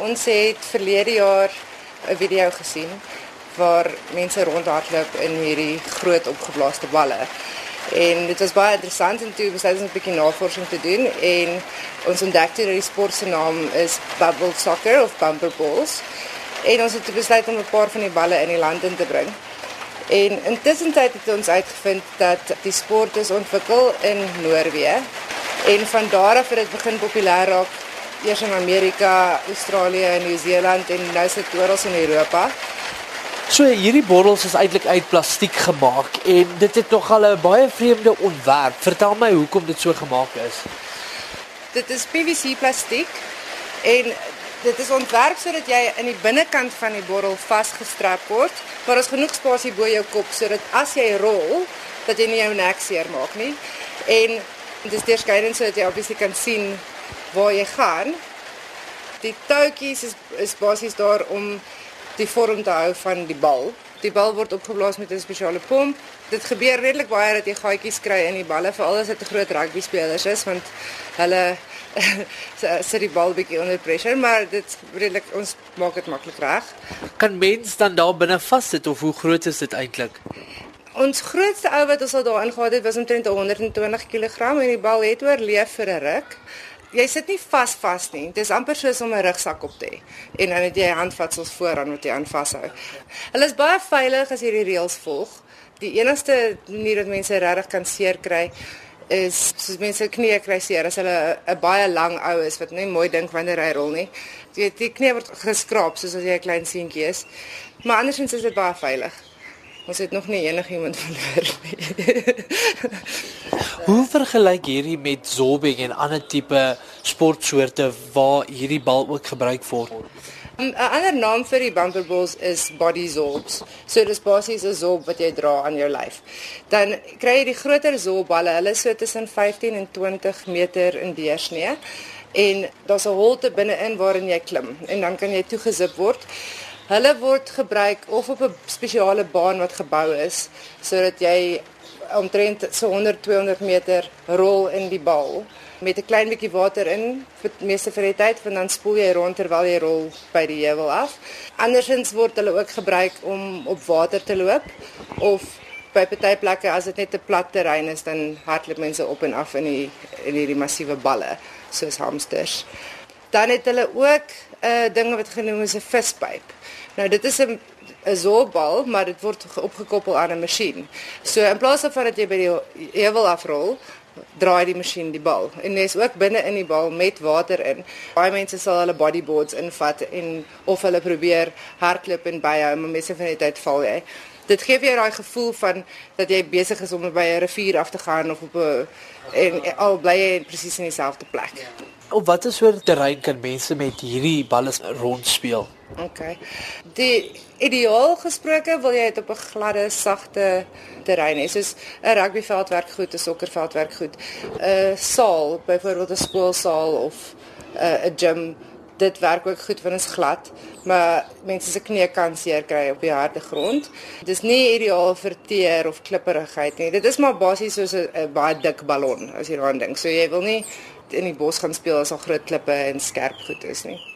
Ons het verlede jaar 'n video gesien waar mense rondhardloop in hierdie groot opgeblaaste balle. En dit was baie interessant en toe besluit ons 'n bietjie navorsing te doen en ons ontdek toe dat die sport naam is bubble soccer of bumper balls. En ons het besluit om 'n paar van die balle in die land in te bring. En intussen het ons uitgevind dat die sport is ontwikkel in Noorwe en van daar af het dit begin populêr raak eers in Amerika, Australië en Nieu-Seeland en nou is dit oral in Europa. So hierdie bottels is eintlik uit plastiek gemaak en dit het nog al 'n baie vreemde ontwerp. Vertel my hoekom dit so gemaak is. Dit is PVC plastiek en dit is ontwerp sodat jy in die binnekant van die bottel vasgestrap word, maar ons genoeg spasie bo jou kop sodat as jy rol, dat jy nie jou nek seermaak nie. En dit is deurskynend sodat jy obviously kan sien waar jy gaan. Die touwtjies is is basies daar om die vorm te hou van die bal. Die bal word opgeblaas met 'n spesiale pomp. Dit gebeur redelik baie dat jy gaatjies kry in die balle, veral as dit groot rugby spelers is want hulle sit die bal bietjie onder pressure, maar dit redelik ons maak dit maklik reg. Kan mens dan daar binne vassit of hoe groot is dit eintlik? Ons grootste ou wat ons al daar ingehaal het was omtrent 120 kg en die bal het oorleef vir 'n ruk jy sit nie vas vas nie. Dit is amper soos om 'n rugsak op te hê en dan het jy handvatsels vooraan wat jy aan vashou. Hulle is baie veilig as jy die reëls volg. Die enigste manier dat mense regtig kan seer kry is soos mense knie kry seer as hulle 'n baie lang ou is wat nie mooi dink wanneer hy rol nie. Jy die knie word geskraap soos as jy 'n klein seentjie is. Maar andersins is dit baie veilig. Ons het nog nie enigiemand verloor nie. Hoe vergelyk hierdie met zorbing en ander tipe sportsoorte waar hierdie bal ook gebruik word? 'n Ander naam vir die bumper balls is body zorbs. So dis basies 'n zorb wat jy dra aan jou lyf. Dan kry jy die groter zorbballe. Hulle is so tussen 15 en 20 meter in deursnee en daar's 'n holte binne-in waarin jy klim en dan kan jy toegesip word. Hulle word gebruik of op 'n spesiale baan wat gebou is sodat jy omtrent so 100 200 meter rol in die bal met 'n klein bietjie water in vir meeste vir die tyd want dan spoel jy rond terwyl jy rol by die heuwel af. Andersins word hulle ook gebruik om op water te loop of by party plekke as dit net 'n plat terrein is dan hardloop mense op en af in die in hierdie massiewe balle soos hamsters. Dan het hulle ook 'n eh, ding wat genoem is 'n vispyp. Nou dit is 'n 'n maar dit word opgekoppel aan 'n masjien. So in plaas van dat jy by die heuwel afrol, draai die masjien die bal. En dis ook binne in die bal met water in. Baie mense sal hulle bodyboards invat en of hulle probeer hardloop en byhou, maar mense van die tyd val jy. Dit gee jou daai gevoel van dat jy besig is om by 'n rivier af te gaan of op 'n en al bly jy presies in dieselfde plek. Op watter soort terrein kan mense met hierdie balle rondspeel? OK. Die ideaal gesproke wil jy dit op 'n gladde, sagte terrein hê. Soos 'n rugbyveld werk goed, 'n sokkerveld werk goed. 'n Saal, byvoorbeeld 'n skoolsaal of 'n gym, dit werk ook goed want dit glad, maar mense se knie kan seer kry op die harde grond. Dit is nie ideaal vir teer of klipperigheid nie. Dit is maar basies soos 'n baie dik ballon as jy daaraan dink. So jy wil nie in die bos gaan speel as al groot klippe en skerp goed is nie.